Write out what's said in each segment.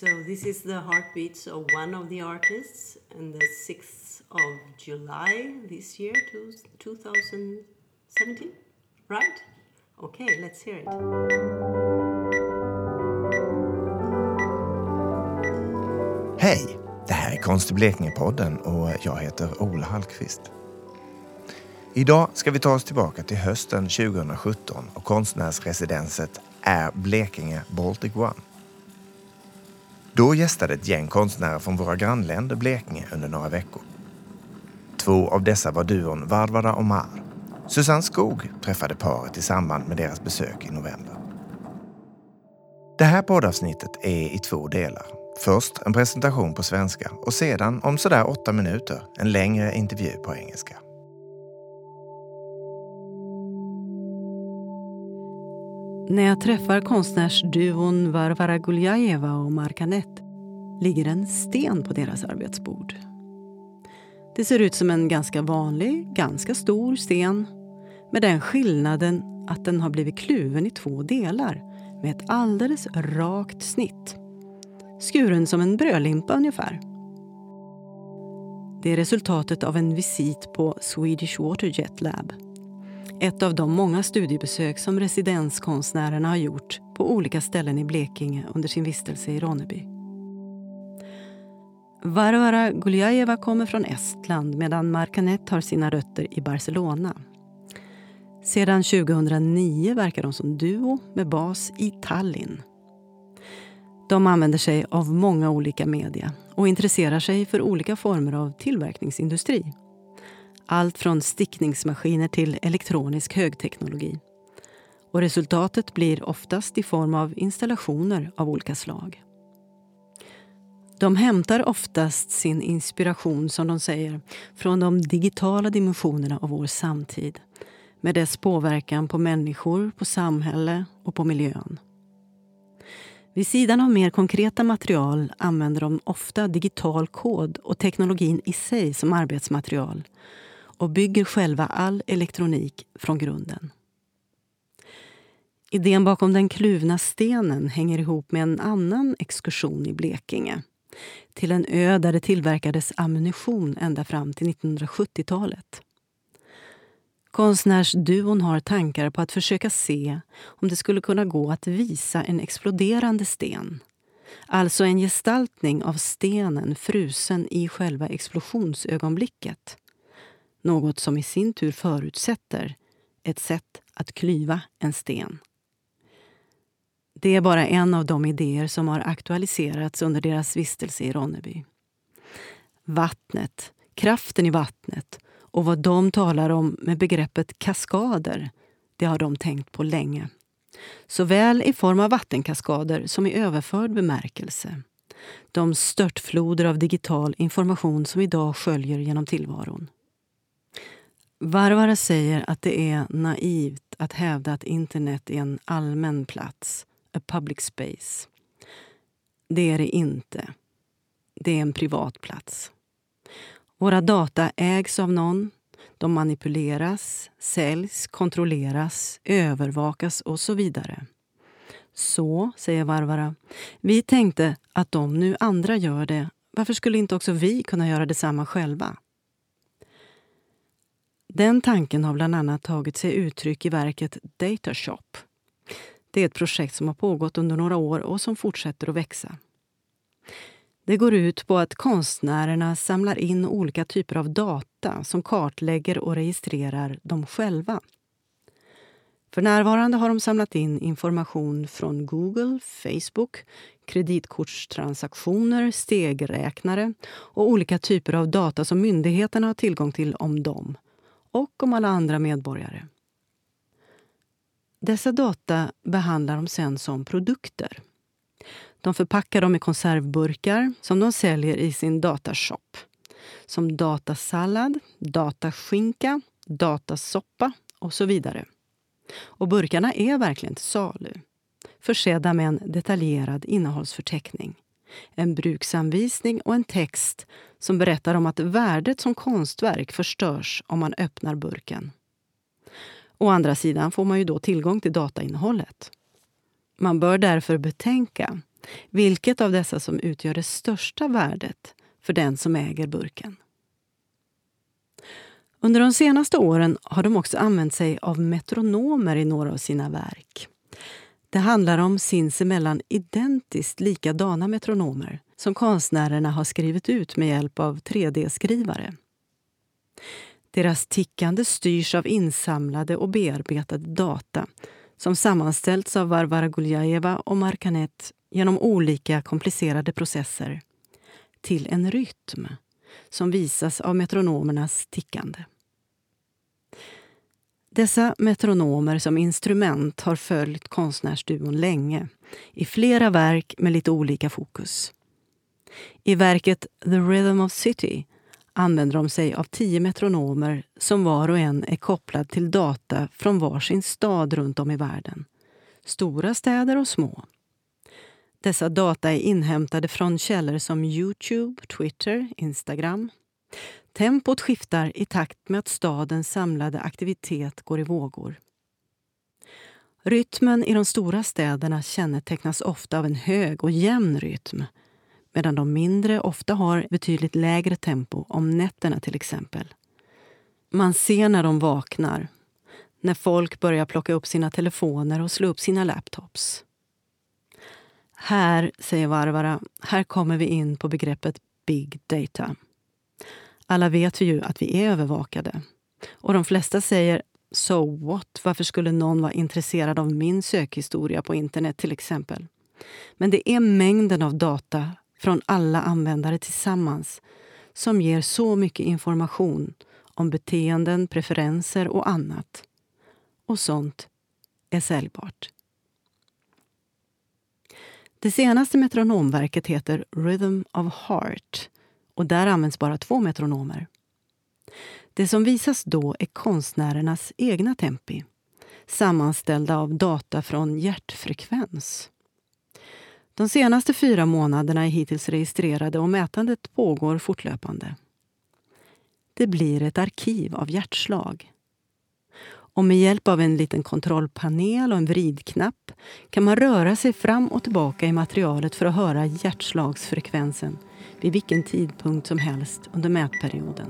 So this is the heartbeats of one of the artists on the 6th of July this year, 2017, right? Okay, let's hear it. Hej! Det här är Konst i Blekinge-podden och jag heter Ola Hallqvist. Idag ska vi ta oss tillbaka till hösten 2017 och konstnärsresidenset är Blekinge Baltic One. Då gästade ett gäng konstnärer från våra grannländer Blekinge under några veckor. Två av dessa var duon Varvara och Mar. Susanne Skog träffade paret i samband med deras besök i november. Det här poddavsnittet är i två delar. Först en presentation på svenska och sedan om sådär åtta minuter en längre intervju på engelska. När jag träffar konstnärsduon Varvara Guljajeva och Markanet ligger en sten på deras arbetsbord. Det ser ut som en ganska vanlig, ganska stor sten med den skillnaden att den har blivit kluven i två delar med ett alldeles rakt snitt. Skuren som en brödlimpa ungefär. Det är resultatet av en visit på Swedish Waterjet Lab ett av de många studiebesök som residenskonstnärerna har gjort på olika ställen i Blekinge under sin vistelse i Ronneby. Varvara Guljajeva kommer från Estland medan Markanet har sina rötter i Barcelona. Sedan 2009 verkar de som duo med bas i Tallinn. De använder sig av många olika media och intresserar sig för olika former av tillverkningsindustri. Allt från stickningsmaskiner till elektronisk högteknologi. Och resultatet blir oftast i form av installationer av olika slag. De hämtar oftast sin inspiration, som de säger, från de digitala dimensionerna av vår samtid med dess påverkan på människor, på samhälle och på miljön. Vid sidan av mer konkreta material använder de ofta digital kod och teknologin i sig som arbetsmaterial och bygger själva all elektronik från grunden. Idén bakom den kluvna stenen hänger ihop med en annan exkursion i Blekinge till en ö där det tillverkades ammunition ända fram till 1970-talet. Konstnärsduon har tankar på att försöka se om det skulle kunna gå att visa en exploderande sten. Alltså en gestaltning av stenen frusen i själva explosionsögonblicket. Något som i sin tur förutsätter ett sätt att klyva en sten. Det är bara en av de idéer som har aktualiserats under deras vistelse i Ronneby. Vattnet, kraften i vattnet och vad de talar om med begreppet kaskader, det har de tänkt på länge. Såväl i form av vattenkaskader som i överförd bemärkelse. De störtfloder av digital information som idag sköljer genom tillvaron. Varvara säger att det är naivt att hävda att internet är en allmän plats, a public space. Det är det inte. Det är en privat plats. Våra data ägs av någon. De manipuleras, säljs, kontrolleras, övervakas och så vidare. Så, säger Varvara, vi tänkte att om nu andra gör det, varför skulle inte också vi kunna göra detsamma själva? Den tanken har bland annat tagit sig uttryck i verket Datashop. Det är ett projekt som har pågått under några år och som fortsätter att växa. Det går ut på att konstnärerna samlar in olika typer av data som kartlägger och registrerar dem själva. För närvarande har de samlat in information från Google, Facebook, kreditkortstransaktioner, stegräknare och olika typer av data som myndigheterna har tillgång till om dem och om alla andra medborgare. Dessa data behandlar de sen som produkter. De förpackar dem i konservburkar som de säljer i sin datashop. Som datasallad, dataskinka, datasoppa och så vidare. Och burkarna är verkligen till salu. Försedda med en detaljerad innehållsförteckning en bruksanvisning och en text som berättar om att värdet som konstverk förstörs om man öppnar burken. Å andra sidan får man ju då tillgång till datainnehållet. Man bör därför betänka Vilket av dessa som utgör det största värdet för den som äger burken? Under de senaste åren har de också använt sig av metronomer i några av sina verk. Det handlar om sinsemellan identiskt likadana metronomer som konstnärerna har skrivit ut med hjälp av 3D-skrivare. Deras tickande styrs av insamlade och bearbetade data som sammanställts av Varvara Guljajeva och Markanet genom olika komplicerade processer till en rytm som visas av metronomernas tickande. Dessa metronomer som instrument har följt konstnärsduon länge i flera verk med lite olika fokus. I verket The Rhythm of City använder de sig av tio metronomer som var och en är kopplad till data från varsin stad runt om i världen. Stora städer och små. Dessa data är inhämtade från källor som Youtube, Twitter, Instagram. Tempot skiftar i takt med att stadens samlade aktivitet går i vågor. Rytmen i de stora städerna kännetecknas ofta av en hög och jämn rytm medan de mindre ofta har betydligt lägre tempo, om nätterna till exempel. Man ser när de vaknar, när folk börjar plocka upp sina telefoner och slå upp sina laptops. Här, säger Varvara, här kommer vi in på begreppet big data. Alla vet vi ju att vi är övervakade. Och de flesta säger So what? Varför skulle någon vara intresserad av min sökhistoria på internet till exempel? Men det är mängden av data från alla användare tillsammans som ger så mycket information om beteenden, preferenser och annat. Och sånt är säljbart. Det senaste metronomverket heter Rhythm of Heart och där används bara två metronomer. Det som visas då är konstnärernas egna tempi sammanställda av data från hjärtfrekvens. De senaste fyra månaderna är hittills registrerade och mätandet pågår fortlöpande. Det blir ett arkiv av hjärtslag. Och med hjälp av en liten kontrollpanel och en vridknapp kan man röra sig fram och tillbaka i materialet för att höra hjärtslagsfrekvensen vid vilken tidpunkt som helst under mätperioden.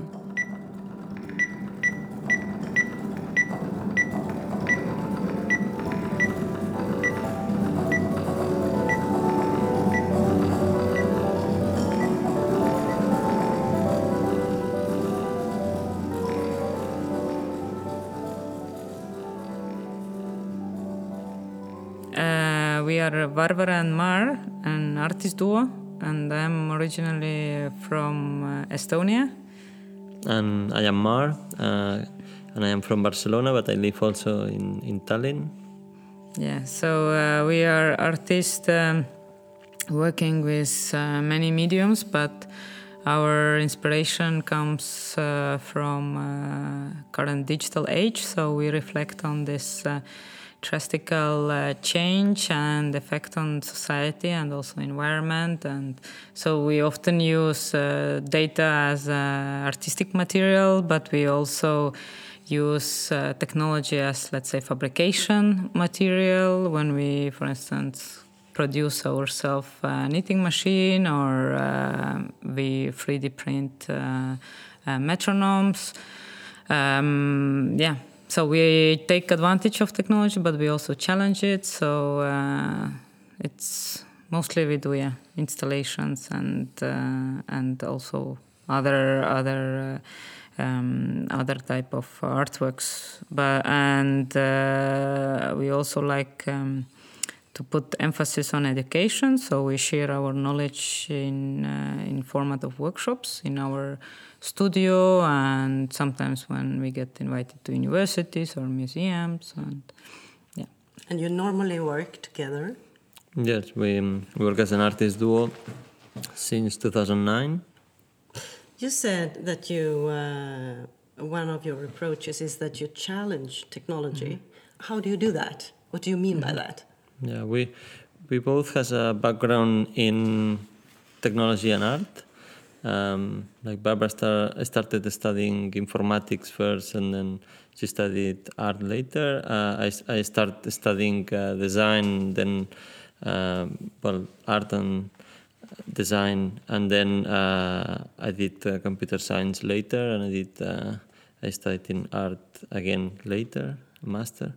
Are Varvara and Mar, an artist duo, and I'm originally from uh, Estonia. And I am Mar, uh, and I am from Barcelona, but I live also in, in Tallinn. Yeah, so uh, we are artists um, working with uh, many mediums, but our inspiration comes uh, from uh, current digital age, so we reflect on this drastical uh, change and effect on society and also environment. And so we often use uh, data as uh, artistic material but we also use uh, technology as let's say fabrication material. When we for instance produce ourselves a knitting machine or uh, we 3d print uh, metronomes um, yeah so we take advantage of technology, but we also challenge it. So uh, it's mostly we do yeah installations and uh, and also other other uh, um, other type of artworks. But and uh, we also like. Um, to put emphasis on education, so we share our knowledge in uh, in format of workshops in our studio and sometimes when we get invited to universities or museums and yeah. And you normally work together? Yes we, we work as an artist duo since 2009 you said that you uh, one of your approaches is that you challenge technology. Mm -hmm. how do you do that? What do you mean by mm-hmm. that? Yeah we we both has a background in technology and art um, like Varvara star, started studying informatics first, and then she studied art later. Uh, I, I started studying uh, design, then um, well, art and design, and then uh, I did uh, computer science later, and I did uh, I studied in art again later, master.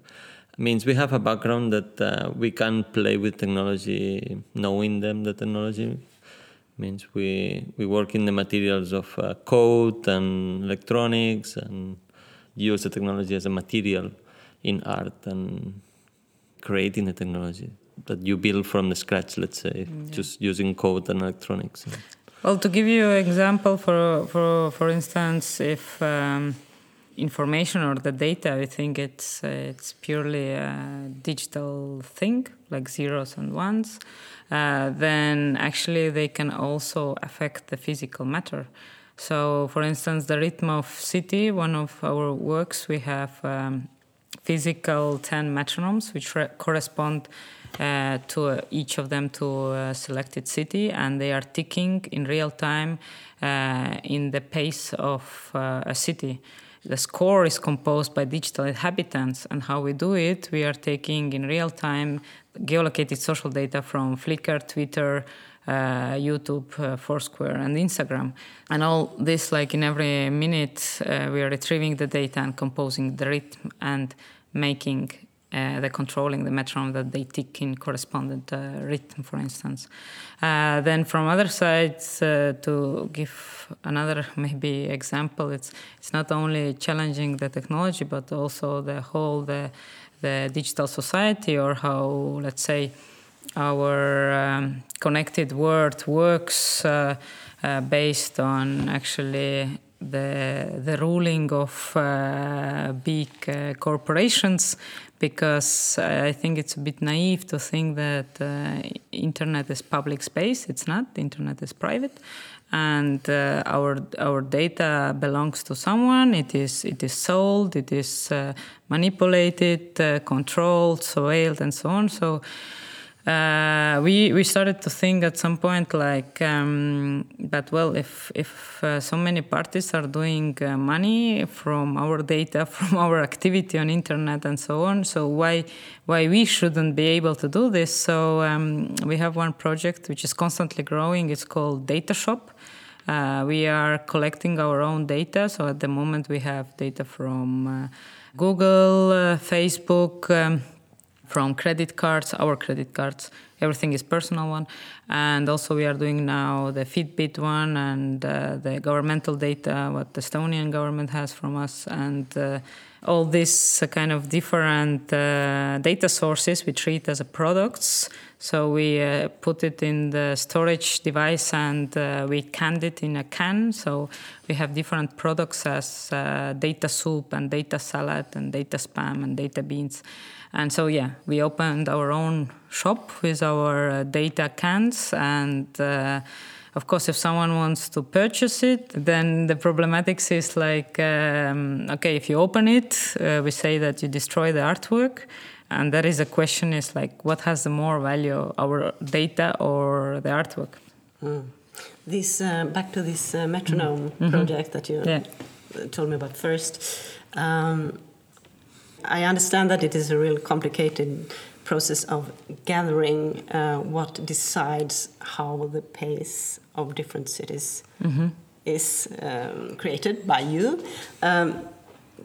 Means we have a background that uh, we can play with technology, knowing them the technology. Means we we work in the materials of uh, code and electronics and use the technology as a material in art and creating the technology that you build from the scratch, let's say, yeah. just using code and electronics. Well, to give you an example, for for for instance, if um, information or the data, I think it's uh, it's purely a digital thing, like zeros and ones. Uh, then actually they can also affect the physical matter. So, for instance, the rhythm of city, one of our works, we have um, physical 10 metronomes which re- correspond uh, to uh, each of them to a selected city and they are ticking in real time uh, in the pace of uh, a city the score is composed by digital inhabitants and how we do it we are taking in real time geolocated social data from flickr twitter uh, YouTube, uh, Foursquare, and Instagram. And all this, like in every minute, uh, we are retrieving the data and composing the rhythm and making uh, the controlling the metronome that they tick in correspondent uh, rhythm, for instance. Uh, then from other sides, uh, to give another maybe example, it's it's not only challenging the technology but also the whole the the digital society or how let's say our um, connected world works uh, uh, based on actually the the ruling of uh, big uh, corporations because I think it's a bit naive to think that uh, internet is public space. It's not. The internet is private, and uh, our our data belongs to someone. It is it is sold. It is manipulated, controlled, surveilled, and so on. So uh, we we started to think at some point like um, that well if if uh, so many parties are doing uh, money from our data from our activity on internet and so on so why why we shouldn't be able to do this? So um, we have one project which is constantly growing. It's called data shop. Uh, we are collecting our own data. So at the moment we have data from uh, google uh, facebook um, from credit cards, our credit cards. Everything is personal one, and also we are doing now the Fitbit one and uh, the governmental data what the Estonian government has from us, and uh, all these kind of different uh, data sources we treat as products. So we uh, put it in the storage device and uh, we canned it in a can. So we have different products as data soup and data salad and data spam and data beans. And so, yeah, we opened our own shop with our uh, data cans. And uh, of course, if someone wants to purchase it, then the problematics is like, um, okay, if you open it, uh, we say that you destroy the artwork. And there is a question is like, what has the more value, our data or the artwork? Mm. This uh, back to this uh, metronome mm -hmm. project that you yeah. told me about first. Um, I understand that it is a real complicated process of gathering uh, what decides how the pace of different cities mm -hmm. is um, created by you. Um,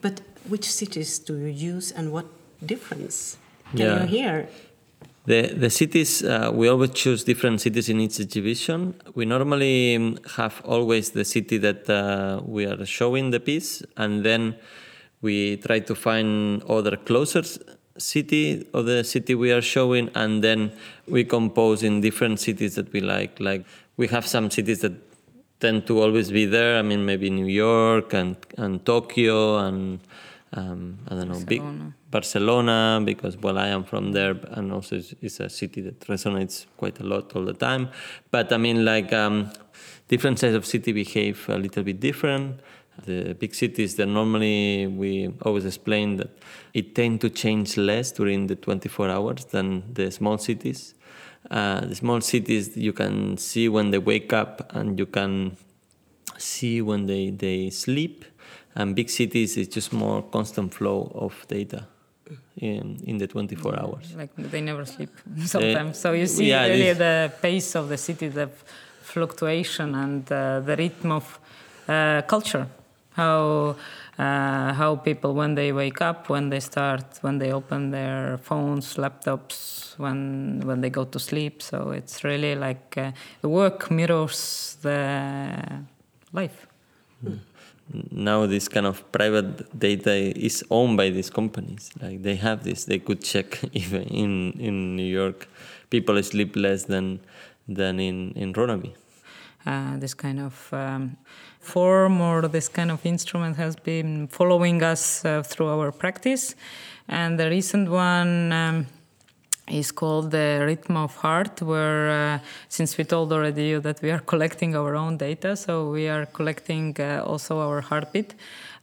but which cities do you use and what difference can yeah. you hear? The, the cities, uh, we always choose different cities in each exhibition. We normally um, have always the city that uh, we are showing the piece, and then we try to find other closer city of the city we are showing and then we compose in different cities that we like like we have some cities that tend to always be there i mean maybe new york and and tokyo and um, i don't know barcelona. big barcelona because well i am from there and also it's, it's, a city that resonates quite a lot all the time but i mean like um, different sides of city behave a little bit different the big cities that normally we always explain that it tend to change less during the 24 hours than the small cities. Uh, the small cities you can see when they wake up and you can see when they, they sleep and big cities is just more constant flow of data in, in the 24 hours. Like they never sleep sometimes. Uh, so you see yeah, really the pace of the city, the fluctuation and uh, the rhythm of uh, culture. How uh, how people when they wake up, when they start, when they open their phones, laptops, when when they go to sleep. So it's really like uh, work mirrors the life. Mm. Now this kind of private data is owned by these companies. Like they have this, they could check even in in New York, people sleep less than than in in Ronneby. Uh, this kind of um, form or this kind of instrument has been following us uh, through our practice. And the recent one um, is called the Rhythm of Heart, where uh, since we told already you that we are collecting our own data, so we are collecting uh, also our heartbeat.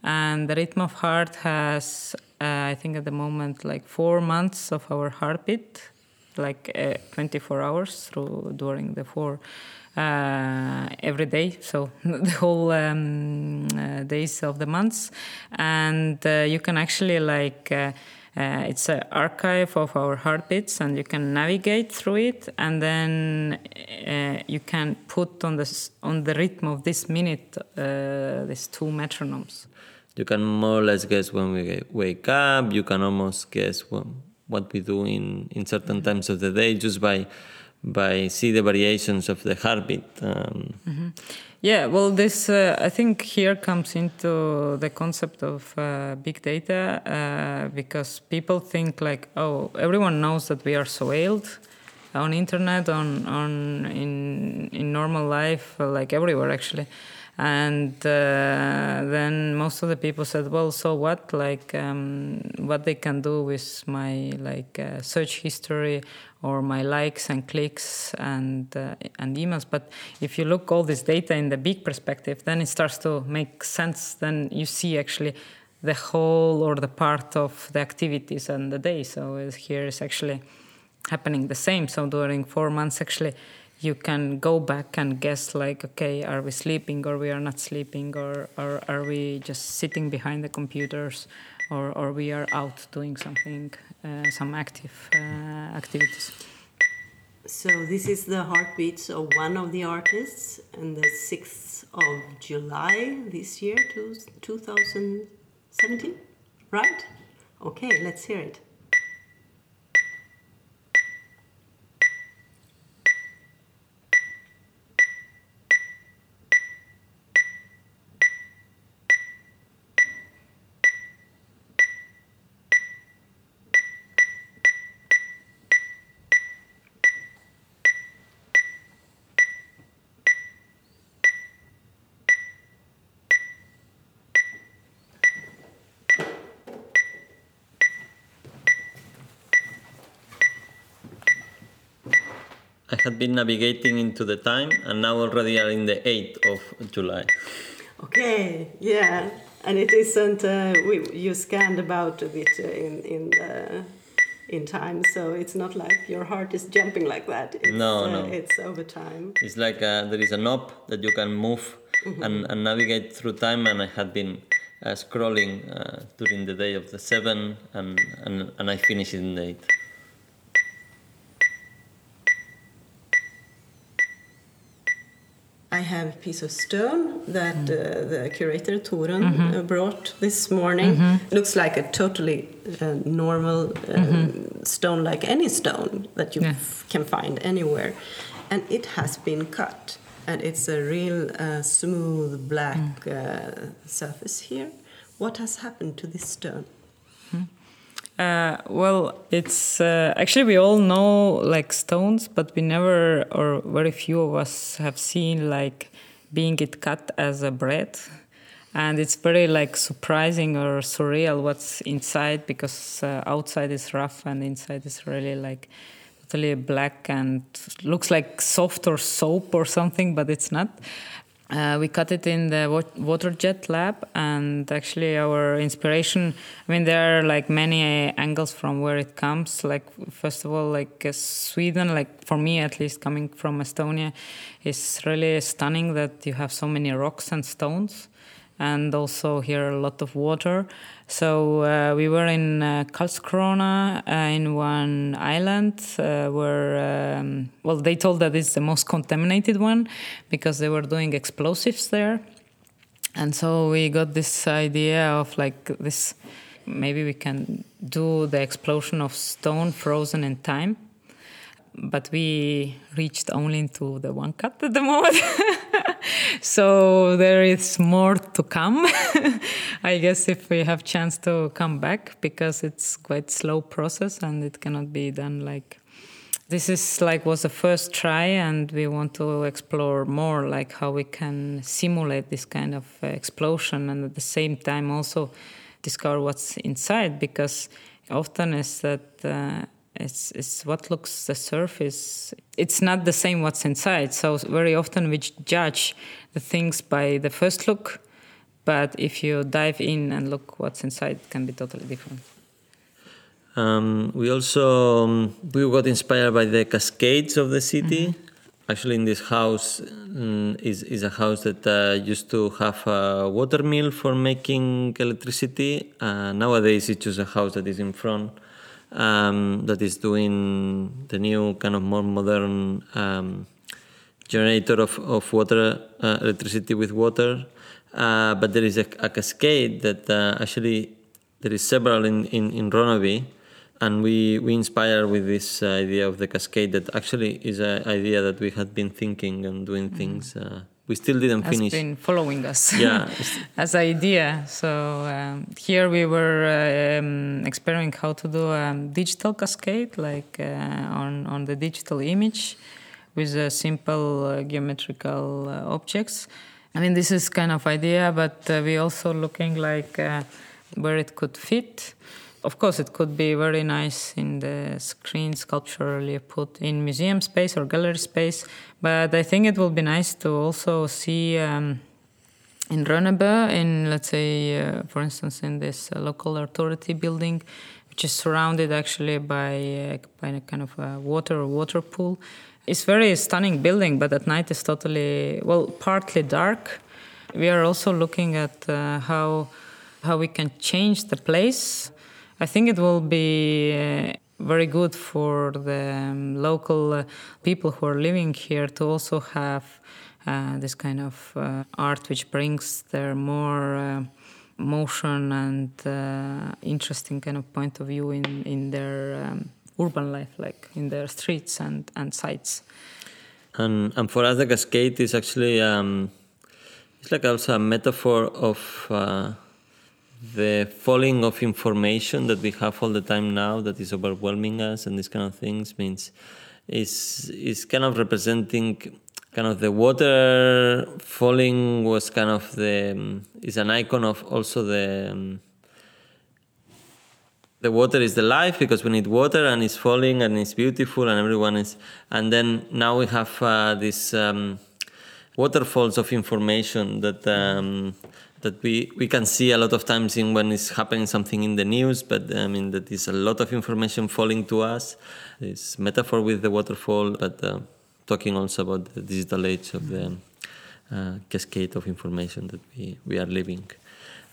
And the Rhythm of Heart has, uh, I think at the moment, like four months of our heartbeat, like uh, 24 hours through during the four uh, every day, so the whole um, uh, days of the months, and uh, you can actually like. Uh, uh, it's an archive of our heartbeats, and you can navigate through it, and then uh, you can put on the on the rhythm of this minute these two metronomes. You can more or less guess when we wake up. You can almost guess when, what we do in in certain times of the day just by by see the variations of the heartbeat. Um, mm-hmm. Yeah, well, this uh, I think here comes into the concept of uh, big data uh, because people think like, oh, everyone knows that we are surveilled on internet, on on in in normal life, like everywhere actually. And uh, then most of the people said, "Well, so what? Like, um, what they can do with my like uh, search history or my likes and clicks and uh, and emails. But if you look all this data in the big perspective then it starts to make sense. Then you see actually the whole or the part of the activities and the day. So here is actually happening the same. So during 4 months actually you can go back and guess like okay are we sleeping or we are not sleeping? Or, or are we just sitting behind the computers or, or we are out doing something, uh, some active uh, activities. So this is the heartbeats of one of the artists, and the sixth of July this year, 2017, right? Okay, let's hear it. I had been navigating into the time, and now already are in the 8th of July. Okay, yeah, and it isn't. Uh, we you scanned about a bit uh, in in the in time, so it's not like your heart is jumping like that. It's, no, no, uh, it's over time. It's like uh, there is a knob that you can move mm-hmm. and, and navigate through time, and I had been. Uh, scrolling uh, during the day of the 7 and, and, and I finished in the 8. I have a piece of stone that mm. uh, the curator Torun mm -hmm. brought this morning. Mm -hmm. Looks like a totally uh, normal uh, -hmm. stone, like any stone that you yeah. can find anywhere, and it has been cut, and it's a real uh, smooth black mm. uh, surface here. What has happened to this stone? Uh, well, it's uh, actually we all know like stones, but we never or very few of us have seen like being it cut as a bread, and it's very like surprising or surreal what's inside because uh, outside is rough and inside is really like totally black and looks like soft or soap or something, but it's not. Uh, we cut it in the water jet lab and actually our inspiration i mean there are like many angles from where it comes. Like first of all like uh, sweden like for me at least coming from estonia is really stunning that you have so many rocks and stones and also here a lot of water. So uh, we were in uh, Karlskrona uh, in one island uh, where, um, well, they told that it's the most contaminated one because they were doing explosives there. And so we got this idea of like this maybe we can do the explosion of stone frozen in time but we reached only to the one cut at the moment. so there is more to come. I guess if we have chance to come back because it's quite slow process and it cannot be done like this is like was the first try and we want to explore more like how we can simulate this kind of explosion and at the same time also discover what's inside because often is that uh, it's, it's what looks the surface. It's not the same what's inside. So very often we judge the things by the first look but if you dive in and look what's inside it can be totally different. Um, we also um, we got inspired by the cascades of the city. Mm-hmm. actually in this house um, is, is a house that uh, used to have a water mill for making electricity. Uh, nowadays it's just a house that is in front um, that is doing the new kind of more modern um, generator of, of water, uh, electricity with water. Uh, but there is a, a cascade that uh, actually there is several in, in, in Ronneby, and we, we inspire with this idea of the cascade that actually is an idea that we had been thinking and doing mm. things uh, we still didn't finish. has finish. been following us yeah. as idea. So um, here we were uh, um, exploring how to do a digital cascade, like uh, on on the digital image, with uh, simple uh, geometrical uh, objects. I mean, this is kind of idea, but uh, we also looking like where it could fit. Of course, it could be very nice in the screen sculpturally put in museum space or gallery space, but I think it will be nice to also see um, in Ronneby, in let's say, uh, for instance, in this uh, local authority building, which is surrounded actually by, uh, by a kind of a water or water pool. It's very stunning building, but at night it's totally well, partly dark. We are also looking at uh, how how we can change the place I think it will be uh, very good for the um, local uh, people who are living here to also have uh, this kind of uh, art which brings their more uh, motion and uh, interesting kind of point of view in, in their um, urban life, like in their streets and, and sites. And, and for us, the cascade is actually um, it's like also a metaphor of the falling of information that we have all the time now that is overwhelming us and these kind of things means is is kind of representing kind of the water falling was kind of the is an icon of also the the water is the life because we need water and it's falling and it's beautiful and everyone is and then now we have uh, these um, waterfalls of information that um, that we, we can see a lot of times in when it's happening something in the news, but I mean that is a lot of information falling to us. It's metaphor with the waterfall, but uh, talking also about the digital age of the uh, cascade of information that we, we are living.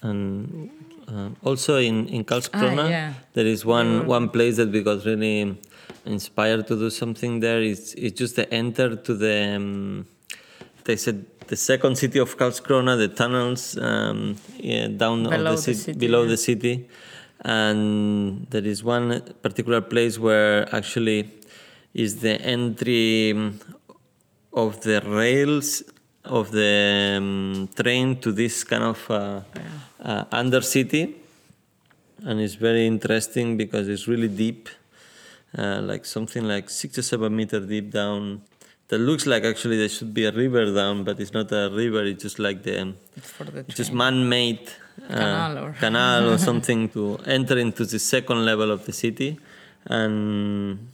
And uh, also in in Karlskrona, ah, yeah. there is one one place that we got really inspired to do something there. It's it's just the enter to the. Um, they said the second city of Karlskrona, the tunnels um, yeah, down below, the, the, city, below yeah. the city, and there is one particular place where actually is the entry of the rails of the um, train to this kind of uh, yeah. uh, under city, and it's very interesting because it's really deep, uh, like something like six or seven meter deep down that looks like actually there should be a river down, but it's not a river. It's just like the, it's, the just man-made uh, canal, or, canal or something to enter into the second level of the city, and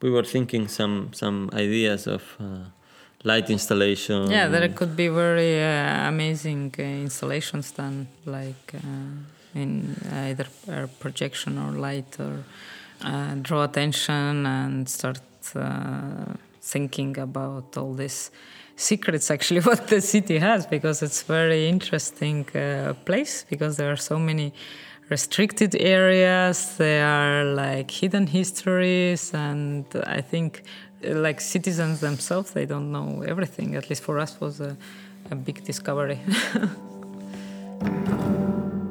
we were thinking some some ideas of. Uh, light installation. Yeah, there could be very uh, amazing uh, installations done, like uh, in either projection or light, or uh, draw attention and start thinking about all these secrets actually what the city has because it's very interesting uh, place because there are so many restricted areas there are like hidden histories and i think like citizens themselves they don't know everything at least for us was a, a big discovery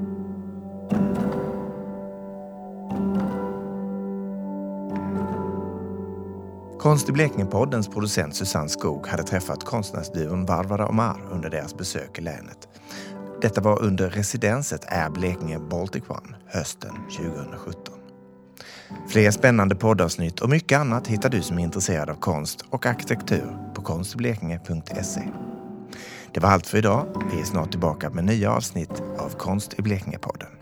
Konst i Blekinge-poddens producent Susanne Skog hade träffat konstnärsduon Varvara Omar under deras besök i länet. Detta var under residenset Air Blekinge Baltic One hösten 2017. Fler spännande poddavsnitt och mycket annat hittar du som är intresserad av konst och arkitektur på konstiblekinge.se. Det var allt för idag. Vi är snart tillbaka med nya avsnitt av Konst i Blekinge-podden.